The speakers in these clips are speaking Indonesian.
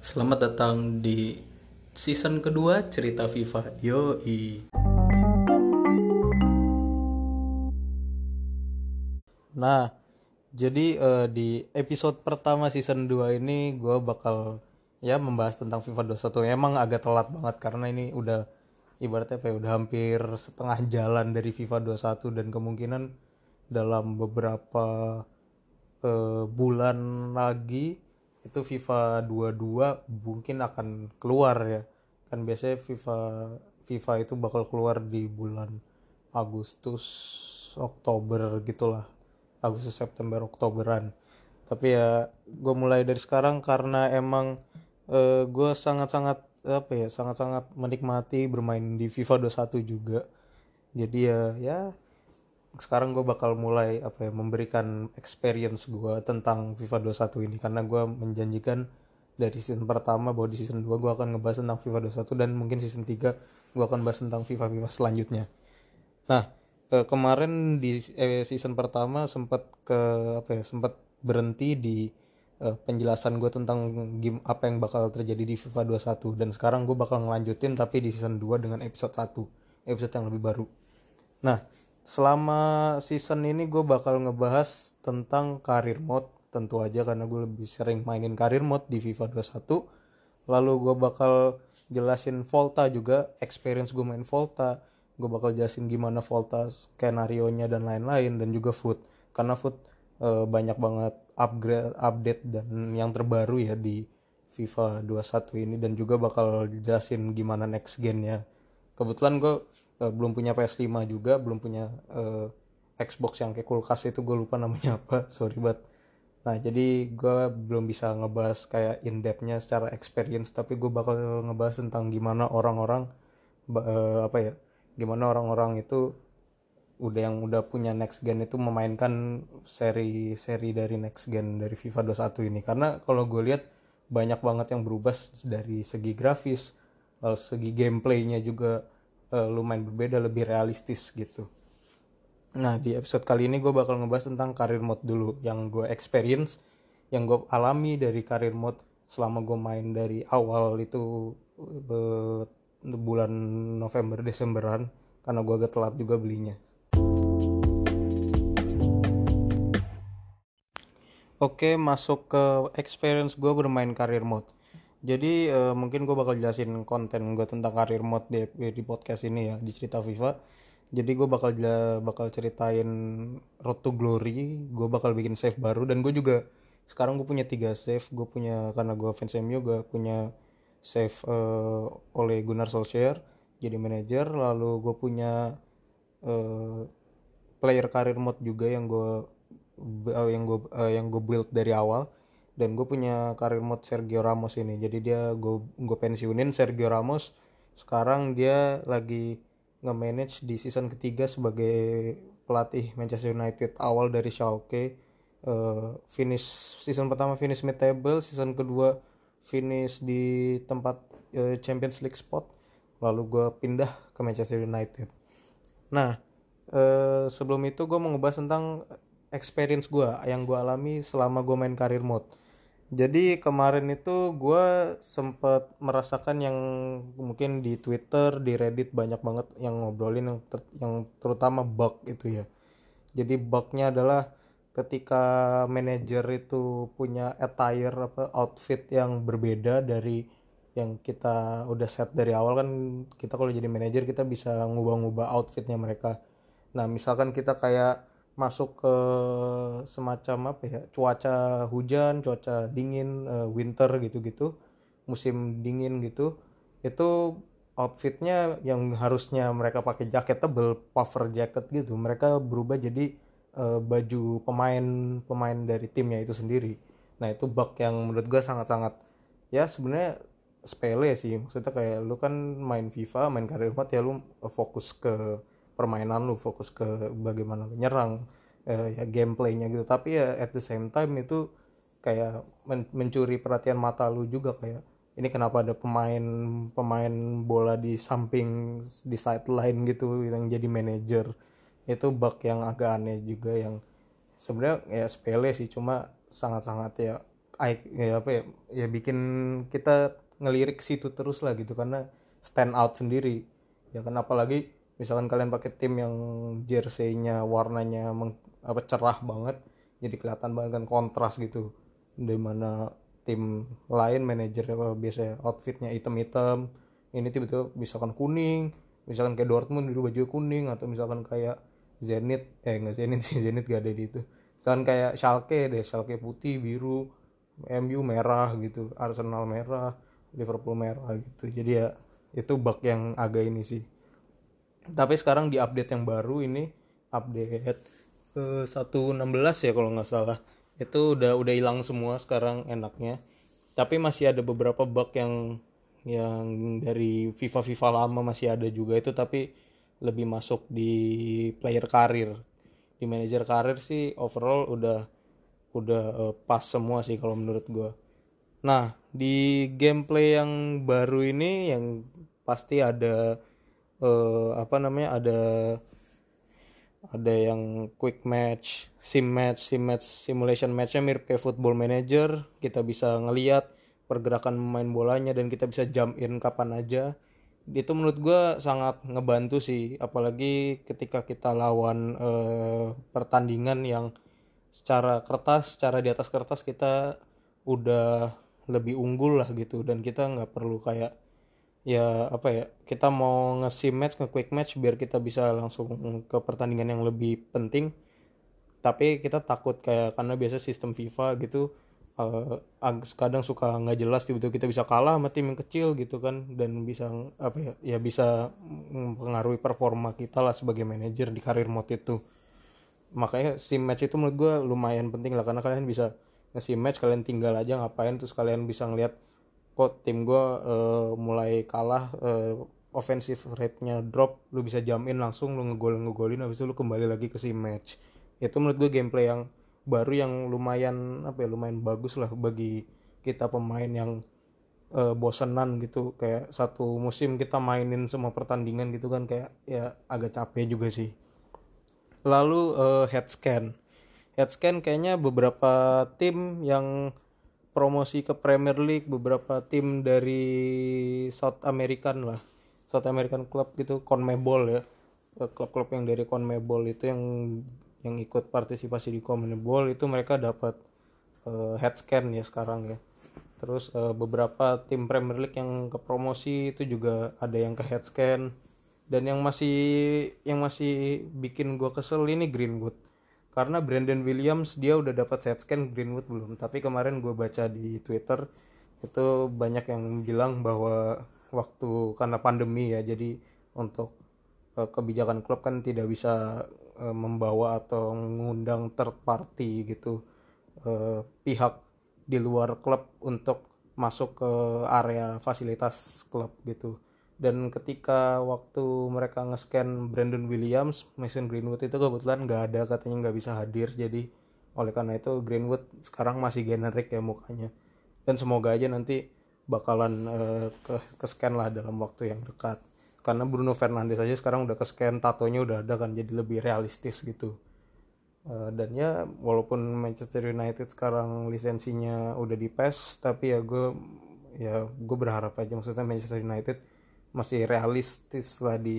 Selamat datang di season kedua cerita FIFA. Yoi. Nah, jadi eh, di episode pertama season 2 ini gue bakal ya membahas tentang FIFA 21. Emang agak telat banget karena ini udah ibaratnya apa ya, udah hampir setengah jalan dari FIFA 21 dan kemungkinan dalam beberapa eh, bulan lagi itu FIFA 22 mungkin akan keluar ya. Kan biasanya FIFA FIFA itu bakal keluar di bulan Agustus Oktober gitulah. Agustus September Oktoberan. Tapi ya gue mulai dari sekarang karena emang eh, gue sangat-sangat apa ya sangat-sangat menikmati bermain di FIFA 21 juga. Jadi ya ya sekarang gue bakal mulai apa ya memberikan experience gue tentang FIFA 21 ini karena gue menjanjikan dari season pertama bahwa di season 2 gue akan ngebahas tentang FIFA 21 dan mungkin season 3 gue akan bahas tentang FIFA FIFA selanjutnya. Nah, eh, kemarin di eh, season pertama sempat ke apa ya sempat berhenti di eh, penjelasan gue tentang game apa yang bakal terjadi di FIFA 21 dan sekarang gue bakal ngelanjutin tapi di season 2 dengan episode 1 episode yang lebih baru. Nah, selama season ini gue bakal ngebahas tentang karir mode tentu aja karena gue lebih sering mainin karir mode di FIFA 21 lalu gue bakal jelasin Volta juga experience gue main Volta. Gue bakal jelasin gimana Volta skenario nya dan lain-lain dan juga Foot karena Foot eh, banyak banget upgrade update dan yang terbaru ya di FIFA 21 ini. Dan juga bakal jelasin gimana next gen-nya. Kebetulan gue uh, belum punya PS5 juga belum punya uh, Xbox yang kayak kulkas itu gue lupa namanya apa sorry banget. Nah jadi gue belum bisa ngebahas kayak in depthnya secara experience tapi gue bakal ngebahas tentang gimana orang-orang uh, apa ya gimana orang-orang itu udah yang udah punya next gen itu memainkan seri-seri dari next gen dari FIFA 21 ini. Karena kalau gue lihat banyak banget yang berubah dari segi grafis lalu segi gameplaynya juga uh, lumayan berbeda lebih realistis gitu. Nah di episode kali ini gue bakal ngebahas tentang karir mode dulu yang gue experience yang gue alami dari karir mode selama gue main dari awal itu bulan November Desemberan karena gue agak telat juga belinya. Oke masuk ke experience gue bermain karir mode jadi uh, mungkin gue bakal jelasin konten gue tentang karir mode di, di podcast ini ya di cerita FIFA jadi gue bakal bakal ceritain road to glory gue bakal bikin save baru dan gue juga sekarang gue punya tiga save. Gue punya karena gue fans MU gue punya save uh, oleh Gunnar Solskjaer jadi manajer. Lalu gue punya uh, player karir mode juga yang gue uh, yang gue uh, yang gue build dari awal dan gue punya karir mode Sergio Ramos ini. Jadi dia gue gue pensiunin Sergio Ramos. Sekarang dia lagi nge-manage di season ketiga sebagai pelatih Manchester United awal dari Schalke. Uh, finish season pertama finish mid table season kedua finish di tempat uh, Champions League spot. Lalu gue pindah ke Manchester United. Nah uh, sebelum itu gue mau ngebahas tentang experience gue yang gue alami selama gue main karir mode jadi kemarin itu gue sempat merasakan yang mungkin di Twitter, di Reddit banyak banget yang ngobrolin yang, ter yang terutama bug itu ya. Jadi bugnya adalah ketika manajer itu punya attire apa outfit yang berbeda dari yang kita udah set dari awal kan kita kalau jadi manajer kita bisa ngubah-ngubah outfitnya mereka. Nah misalkan kita kayak masuk ke semacam apa ya cuaca hujan cuaca dingin uh, winter gitu-gitu musim dingin gitu itu outfitnya yang harusnya mereka pakai jaket tebel puffer jacket gitu mereka berubah jadi uh, baju pemain pemain dari timnya itu sendiri. Nah itu bug yang menurut gue sangat-sangat ya sebenarnya sepele sih. Maksudnya kayak lu kan main FIFA main karir mode ya lu fokus ke permainan lu fokus ke bagaimana lu nyerang eh, ya gameplaynya gitu. Tapi ya at the same time itu kayak men mencuri perhatian mata lu juga kayak ini kenapa ada pemain pemain bola di samping di sideline gitu yang jadi manajer. Itu bug yang agak aneh juga yang sebenarnya ya sepele sih cuma sangat-sangat ya eye- ya apa ya ya bikin kita ngelirik situ terus lah gitu karena stand out sendiri. Ya kan apalagi misalkan kalian pakai tim yang jersey-nya warnanya meng- apa cerah banget jadi kelihatan banget kan kontras gitu di mana tim lain manajer biasanya outfitnya hitam-hitam ini tiba-tiba misalkan kuning misalkan kayak Dortmund dulu baju kuning atau misalkan kayak Zenit eh nggak Zenit sih Zenit gak ada di itu. Misalkan kayak Schalke deh Schalke putih biru MU merah gitu Arsenal merah Liverpool merah gitu. Jadi ya itu bug yang agak ini sih tapi sekarang di update yang baru ini update ke 116 ya kalau nggak salah. Itu udah udah hilang semua sekarang enaknya. Tapi masih ada beberapa bug yang yang dari FIFA FIFA lama masih ada juga itu tapi lebih masuk di player karir. Di manajer karir sih overall udah udah eh, pas semua sih kalau menurut gua. Nah, di gameplay yang baru ini yang pasti ada eh, apa namanya? ada ada yang quick match, sim match, sim match, simulation matchnya mirip kayak football manager. Kita bisa ngeliat pergerakan pemain bolanya dan kita bisa jump in kapan aja. Itu menurut gue sangat ngebantu sih, apalagi ketika kita lawan eh, pertandingan yang secara kertas, secara di atas kertas kita udah lebih unggul lah gitu dan kita nggak perlu kayak ya apa ya kita mau nge match nge quick match biar kita bisa langsung ke pertandingan yang lebih penting. Tapi kita takut kayak karena biasa sistem FIFA gitu ag- kadang suka nggak jelas tiba-tiba kita bisa kalah sama tim yang kecil gitu kan dan bisa apa ya ya bisa mempengaruhi performa kita lah sebagai manajer di karir mode itu. Makanya sim match itu menurut gue lumayan penting lah karena kalian bisa nge match kalian tinggal aja ngapain terus kalian bisa ngeliat kok tim gue eh, mulai kalah eh, offensive rate-nya drop lu bisa jamin langsung lu ngegol ngegolin habis itu lu kembali lagi ke sim match. Itu menurut gue gameplay yang baru yang lumayan apa ya lumayan bagus lah bagi kita pemain yang eh, bosenan gitu. Kayak satu musim kita mainin semua pertandingan gitu kan kayak ya agak capek juga sih. Lalu eh, head scan. Head scan kayaknya beberapa tim yang promosi ke Premier League beberapa tim dari South American lah. South American club gitu CONMEBOL ya. Eh, klub-klub yang dari CONMEBOL itu yang yang ikut partisipasi di CONMEBOL itu mereka dapat eh, head scan ya sekarang ya. Terus eh, beberapa tim Premier League yang ke promosi itu juga ada yang ke head scan. Dan yang masih yang masih bikin gua kesel ini Greenwood karena Brandon Williams dia udah dapat head scan Greenwood belum. Tapi kemarin gue baca di Twitter itu banyak yang bilang bahwa waktu karena pandemi ya jadi untuk eh, kebijakan klub kan tidak bisa eh, membawa atau mengundang third party gitu eh, pihak di luar klub untuk masuk ke area fasilitas klub gitu dan ketika waktu mereka nge-scan Brandon Williams, Mason Greenwood itu kebetulan nggak ada katanya nggak bisa hadir. Jadi oleh karena itu Greenwood sekarang masih generik ya mukanya. Dan semoga aja nanti bakalan eh, ke scan lah dalam waktu yang dekat. Karena Bruno Fernandes aja sekarang udah ke scan tatonya udah ada kan jadi lebih realistis gitu. Eh, dan ya walaupun Manchester United sekarang lisensinya udah di PES tapi ya gue ya gue berharap aja maksudnya Manchester United masih realistis lah di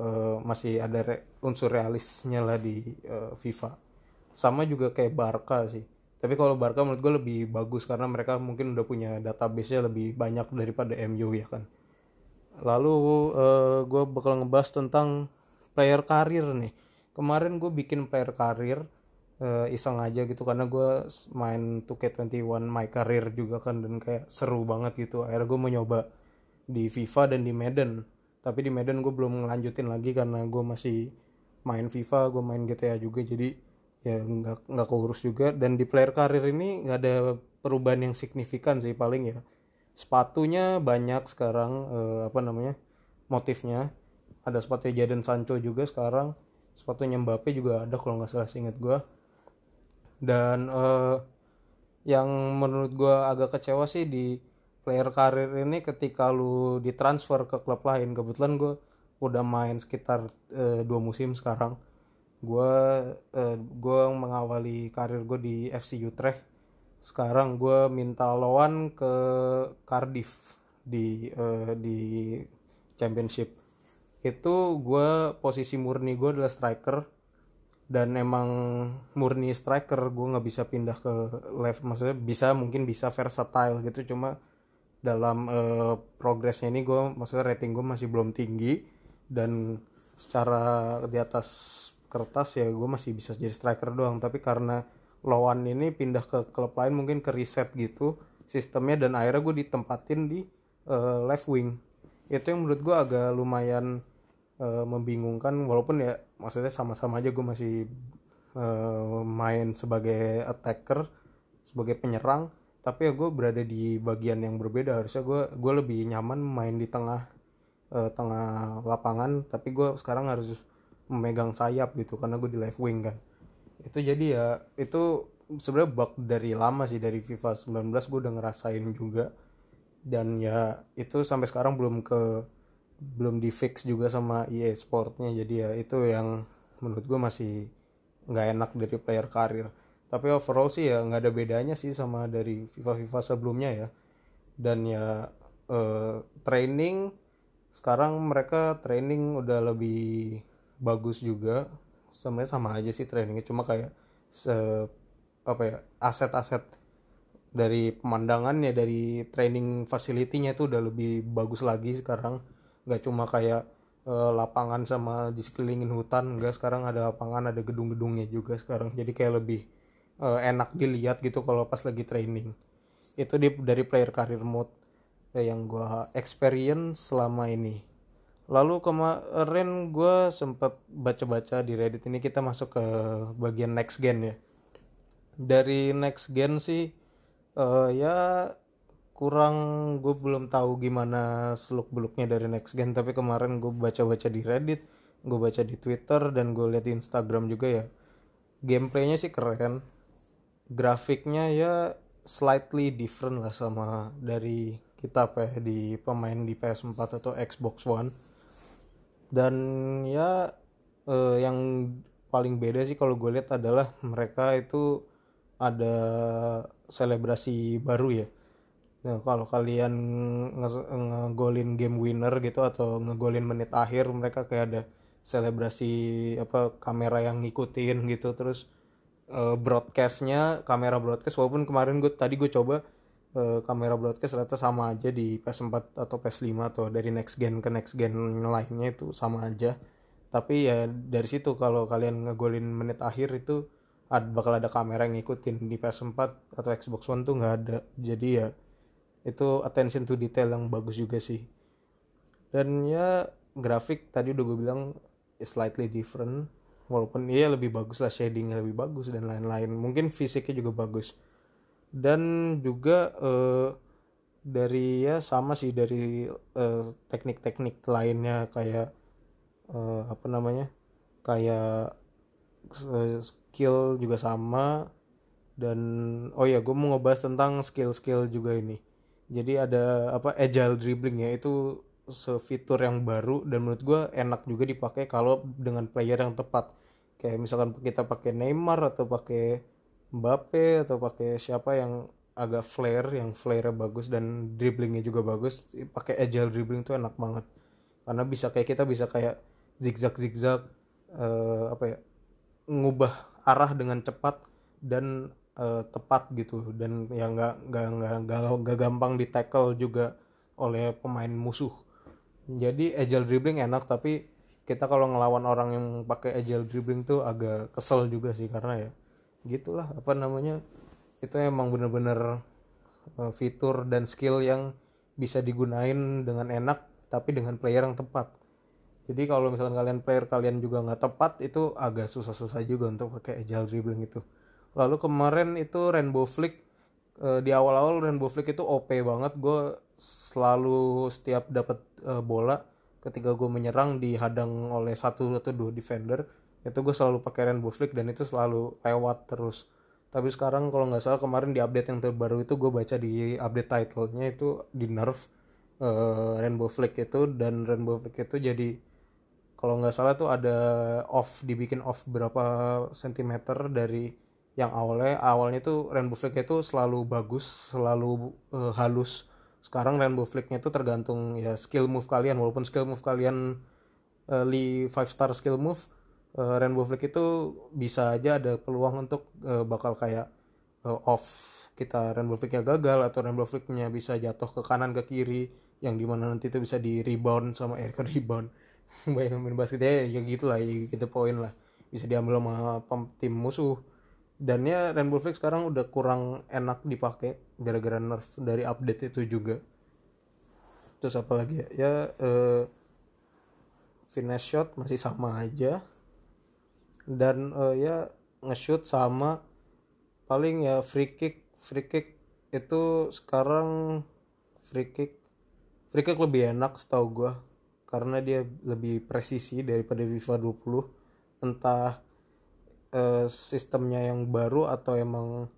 eh, masih ada re- unsur realisnya lah di eh, FIFA. Sama juga kayak Barca sih. Tapi kalau Barca menurut gue lebih bagus karena mereka mungkin udah punya database-nya lebih banyak daripada MU ya kan. Lalu gue bakal ngebahas tentang player karir nih. Kemarin gue bikin player karir eh, iseng aja gitu karena gue main 2K21 my career juga kan dan kayak seru banget gitu. Akhirnya gue mau nyoba di FIFA dan di Madden. Tapi di Madden gue belum ngelanjutin lagi karena gue masih main FIFA gue main GTA juga. Jadi ya nggak nggak keurus juga. Dan di player karir ini nggak ada perubahan yang signifikan sih paling ya. Sepatunya banyak sekarang eh, apa namanya motifnya. Ada sepatu Jadon Sancho juga sekarang. Sepatunya Mbappe juga ada kalau nggak salah seingat gue dan eh, yang menurut gue agak kecewa sih di player karir ini ketika lu ditransfer ke klub lain kebetulan gue udah main sekitar eh, dua musim sekarang. Gue eh, gue mengawali karir gue di FC Utrecht. Sekarang gue minta lawan ke Cardiff di uh, di championship. Itu gue posisi murni gue adalah striker. Dan emang murni striker gue nggak bisa pindah ke left. Maksudnya bisa mungkin bisa versatile gitu. Cuma dalam uh, progresnya ini gue maksudnya rating gue masih belum tinggi. Dan secara di atas kertas ya gue masih bisa jadi striker doang. Tapi karena lawan ini pindah ke klub lain mungkin ke reset gitu sistemnya. Dan akhirnya gue ditempatin di uh, left wing. Itu yang menurut gue agak lumayan uh, membingungkan. Walaupun ya maksudnya sama-sama aja gue masih uh, main sebagai attacker sebagai penyerang tapi ya gue berada di bagian yang berbeda. Harusnya gue gue lebih nyaman main di tengah uh, tengah lapangan. Tapi gue sekarang harus memegang sayap gitu karena gue di left wing kan. Itu jadi ya itu sebenarnya bug dari lama sih dari FIFA 19 gue udah ngerasain juga. Dan ya itu sampai sekarang belum ke belum di fix juga sama EA Sportnya jadi ya itu yang menurut gue masih nggak enak dari player karir tapi overall sih ya nggak ada bedanya sih sama dari FIFA FIFA sebelumnya ya. Dan ya eh, training sekarang mereka training udah lebih bagus juga. Sebenarnya sama aja sih trainingnya cuma kayak se apa ya aset-aset dari pemandangannya dari training facility-nya itu udah lebih bagus lagi sekarang. Nggak cuma kayak uh, lapangan sama di sekelilingin hutan enggak sekarang ada lapangan ada gedung-gedungnya juga sekarang. Jadi kayak lebih uh, enak dilihat gitu kalau pas lagi training. Itu di, dari player career mode eh, yang gue experience selama ini. Lalu kemarin gue sempet baca-baca di reddit ini kita masuk ke bagian next gen ya. Dari next gen sih uh, ya kurang gue belum tahu gimana seluk beluknya dari next gen tapi kemarin gue baca baca di reddit gue baca di twitter dan gue lihat di instagram juga ya. Gameplaynya sih keren grafiknya ya slightly different lah sama dari kita ya di pemain di PS4 atau Xbox One. Dan ya eh, yang paling beda sih kalau gue lihat adalah mereka itu ada selebrasi baru ya. Nah, kalau kalian ngegolin game winner gitu atau ngegolin menit akhir mereka kayak ada selebrasi apa kamera yang ngikutin gitu terus uh, broadcastnya kamera broadcast walaupun kemarin gue tadi gue coba uh, kamera broadcast ternyata sama aja di PS4 atau PS5 atau dari next gen ke next gen lainnya itu sama aja. Tapi ya dari situ kalau kalian ngegolin menit akhir itu ada, bakal ada kamera yang ngikutin. Di PS4 atau Xbox One tuh nggak ada. Jadi ya itu attention to detail yang bagus juga sih. Dan ya grafik tadi udah gue bilang slightly different walaupun iya lebih bagus lah shadingnya lebih bagus dan lain-lain. Mungkin fisiknya juga bagus. Dan juga uh, dari ya sama sih dari teknik teknik-teknik lainnya. Kayak uh, apa namanya kayak uh, skill juga sama. Dan oh ya gue mau ngebahas tentang skill-skill juga ini. Jadi ada apa agile dribbling ya. Itu fitur yang baru dan menurut gue enak juga dipakai kalau dengan player yang tepat. Kayak misalkan kita pakai Neymar atau pakai Mbappe atau pakai siapa yang agak flare yang flare bagus dan dribblingnya juga bagus pakai agile dribbling itu enak banget. Karena bisa kayak kita bisa kayak zigzag zigzag uh, apa ya ngubah arah dengan cepat dan uh, tepat gitu. Dan yang nggak nggak nggak gampang di tackle juga oleh pemain musuh jadi agile dribbling enak tapi kita kalau ngelawan orang yang pakai agile dribbling tuh agak kesel juga sih karena ya gitulah apa namanya itu emang bener-bener uh, fitur dan skill yang bisa digunain dengan enak tapi dengan player yang tepat. Jadi kalau misalnya kalian player kalian juga nggak tepat itu agak susah-susah juga untuk pakai agile dribbling itu. Lalu kemarin itu Rainbow Flick uh, di awal-awal Rainbow Flick itu OP banget. Gue selalu setiap dapat uh, bola ketika gue menyerang dihadang oleh satu atau dua defender itu gue selalu pakai Rainbow Flick dan itu selalu lewat terus. Tapi sekarang kalau nggak salah kemarin di update yang terbaru itu gue baca di update titlenya itu di nerf uh, Rainbow Flick itu. Dan Rainbow Flick itu jadi kalau nggak salah tuh ada off dibikin off berapa sentimeter dari yang awalnya awalnya tuh rainbow flag itu selalu bagus selalu uh, halus. Sekarang rainbow flag-nya itu tergantung ya skill move kalian. Walaupun skill move kalian uh, li 5 star skill move uh, rainbow flag itu bisa aja ada peluang untuk uh, bakal kayak uh, off kita. Rainbow flag-nya gagal atau rainbow flag-nya bisa jatuh ke kanan ke kiri yang di mana nanti itu bisa di rebound sama air ke rebound banyak main basket ya ya gitulah ya gitu poin lah. Bisa diambil sama tim musuh dan ya Rainbow Flag sekarang udah kurang enak dipakai gara-gara nerf dari update itu juga. Terus apa lagi ya? Ya uh, finish shot masih sama aja. Dan uh, ya nge-shoot sama paling ya free kick free kick itu sekarang free kick free kick lebih enak setahu gue karena dia lebih presisi daripada FIFA 20 entah uh, sistemnya yang baru atau emang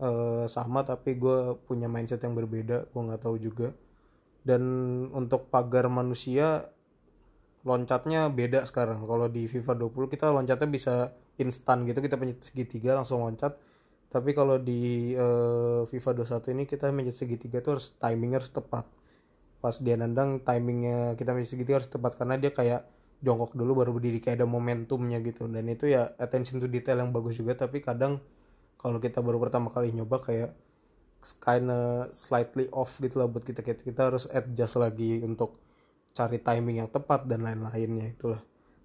uh, sama tapi gue punya mindset yang berbeda gue nggak tahu juga. Dan untuk pagar manusia loncatnya beda sekarang. Kalau di FIFA 20 kita loncatnya bisa instan gitu kita pencet segitiga langsung loncat. Tapi kalau di uh, FIFA 21 ini kita pencet segitiga tuh harus timingnya harus tepat. Pas dia nendang timingnya kita pencet segitiga harus tepat karena dia kayak jongkok dulu baru berdiri kayak ada momentumnya gitu. Dan itu ya attention to detail yang bagus juga tapi kadang kalau kita baru pertama kali nyoba kayak kinda slightly off gitu lah buat kita. Kita, kita harus adjust lagi untuk cari timing yang tepat dan lain-lainnya itulah.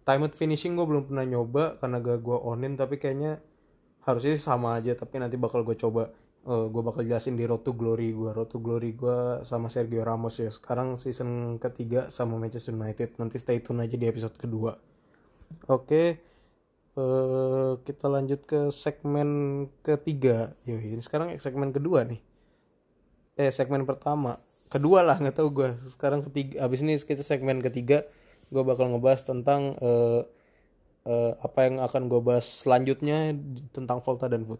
Timed finishing gue belum pernah nyoba karena gak gue onin tapi kayaknya harusnya sama aja tapi nanti bakal gue coba uh, gue bakal jelasin di Road to Glory gue Road to Glory gue sama Sergio Ramos ya. Sekarang season ketiga sama Manchester United. Nanti stay tune aja di episode kedua. Oke. Okay. uh, eh, kita lanjut ke segmen ketiga. Yo ini sekarang segmen kedua nih. Eh segmen pertama. Kedua lah nggak tahu gue sekarang ketiga abis ini kita segmen ketiga gue bakal ngebahas tentang uh, uh, apa yang akan gue bahas selanjutnya tentang Volta dan Food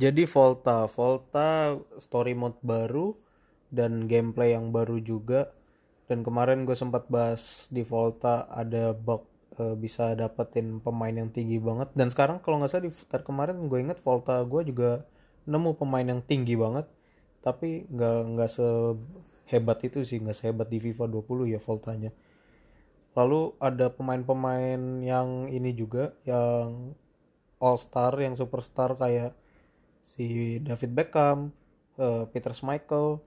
jadi Volta. Volta story mode baru dan gameplay yang baru juga. Dan kemarin gue sempat bahas di Volta ada bug e, bisa dapetin pemain yang tinggi banget. Dan sekarang kalau nggak salah di Futar kemarin gue inget Volta gue juga nemu pemain yang tinggi banget. Tapi nggak nggak sehebat itu sih nggak sehebat di FIFA 20 ya Voltanya. Lalu ada pemain-pemain yang ini juga yang all star yang superstar kayak si David Beckham, uh, Peter Schmeichel,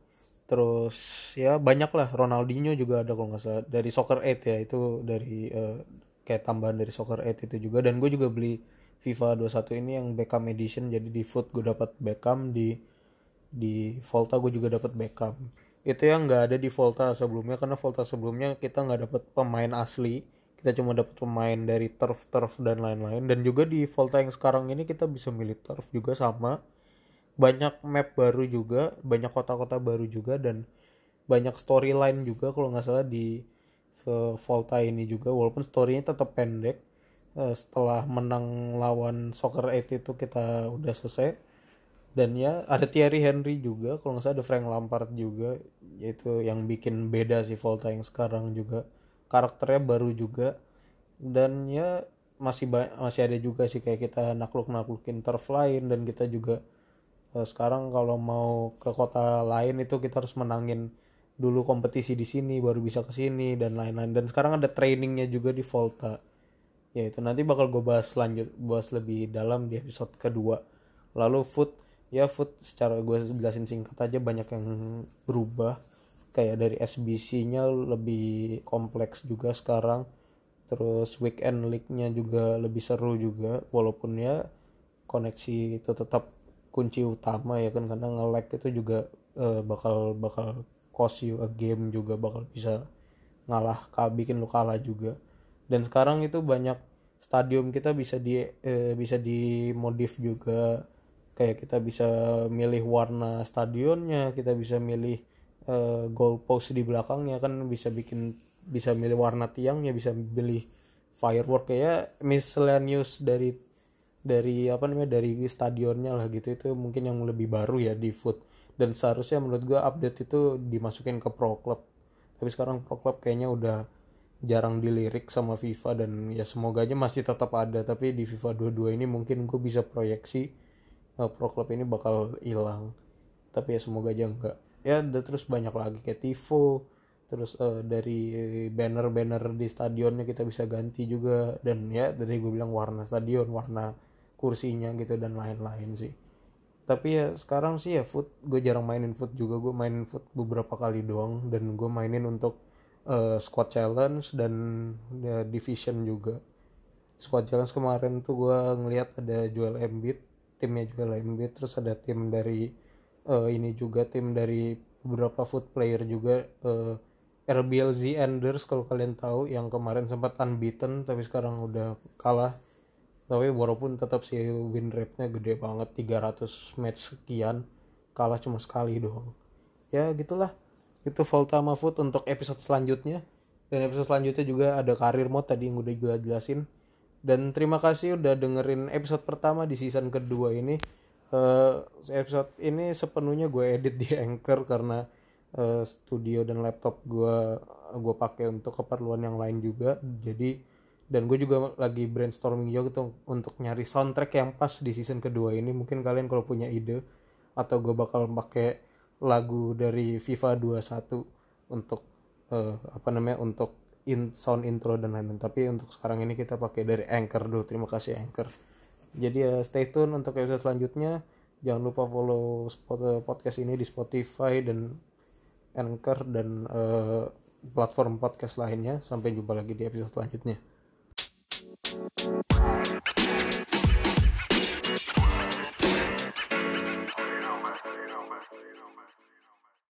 terus ya banyak lah Ronaldinho juga ada kalau nggak salah dari Soccer 8 ya itu dari uh, kayak tambahan dari Soccer 8 itu juga. Dan gue juga beli FIFA 21 ini yang Beckham edition jadi di Foot gue dapat Beckham di di Volta gue juga dapat Beckham. Itu yang nggak ada di Volta sebelumnya karena Volta sebelumnya kita nggak dapat pemain asli kita cuma dapat pemain dari turf turf dan lain-lain. Dan juga di Volta yang sekarang ini kita bisa milih turf juga sama. Banyak map baru juga banyak kota-kota baru juga dan banyak storyline juga kalau nggak salah di Volta ini juga. Walaupun storynya tetap pendek eh, setelah menang lawan Soccer 8 itu kita udah selesai. Dan ya ada Thierry Henry juga kalau nggak salah ada Frank Lampard juga. Yaitu yang bikin beda si Volta yang sekarang juga karakternya baru juga. Dan ya masih masih ada juga sih kayak kita nakluk naklukin turf lain dan kita juga uh, sekarang kalau mau ke kota lain itu kita harus menangin dulu kompetisi di sini baru bisa ke sini dan lain-lain. Dan sekarang ada trainingnya juga di Volta. Ya itu nanti bakal gue bahas lanjut bahas lebih dalam di episode kedua. Lalu food ya food secara gue jelasin singkat aja banyak yang berubah kayak dari SBC-nya lebih kompleks juga sekarang. Terus weekend league-nya juga lebih seru juga walaupun ya koneksi itu tetap kunci utama ya kan karena nge-lag itu juga uh, bakal bakal cost you a game juga bakal bisa ngalah bikin lu kalah juga. Dan sekarang itu banyak stadium kita bisa di uh, bisa dimodif juga. Kayak kita bisa milih warna stadionnya kita bisa milih uh, goalpost di belakangnya kan bisa bikin bisa milih warna tiangnya bisa milih firework. Kayak miscellaneous dari dari apa namanya dari stadionnya lah gitu. Itu mungkin yang lebih baru ya di foot dan seharusnya menurut gua update itu dimasukin ke pro club. Tapi sekarang pro club kayaknya udah jarang dilirik sama FIFA dan ya semoga aja masih tetap ada. Tapi di FIFA 22 ini mungkin gue bisa proyeksi uh, pro club ini bakal hilang. Tapi ya semoga aja enggak ya terus banyak lagi kayak tifo terus uh, dari banner-banner di stadionnya kita bisa ganti juga. Dan ya dari gue bilang warna stadion warna kursinya gitu dan lain-lain sih. Tapi ya sekarang sih ya foot gue jarang mainin foot juga. Gue mainin foot beberapa kali doang dan gue mainin untuk uh, squad challenge dan ya, division juga. Squad challenge kemarin tuh gue ngelihat ada Joel Embiid timnya Joel Embiid terus ada tim dari uh, ini juga tim dari beberapa foot player juga uh, RBLZ Enders kalau kalian tahu yang kemarin sempat unbeaten tapi sekarang udah kalah. Tapi walaupun tetap sih win rate-nya gede banget 300 match sekian kalah cuma sekali doang. Ya gitulah. Itu Voltama Food untuk episode selanjutnya. Dan episode selanjutnya juga ada karir mode tadi yang udah gue jelasin. Dan terima kasih udah dengerin episode pertama di season kedua ini uh, episode ini sepenuhnya gue edit di Anchor karena uh, studio dan laptop gue gue pakai untuk keperluan yang lain juga. Jadi dan gue juga lagi brainstorming juga gitu untuk nyari soundtrack yang pas di season kedua ini. Mungkin kalian kalau punya ide atau gue bakal pakai lagu dari FIFA 21 untuk uh, apa namanya untuk in sound intro dan lain-lain. Tapi untuk sekarang ini kita pakai dari Anchor dulu. Terima kasih Anchor jadi ya stay tune untuk episode selanjutnya. Jangan lupa follow eh, podcast ini di Spotify dan Anchor dan uh, platform podcast lainnya. Sampai jumpa lagi di episode selanjutnya.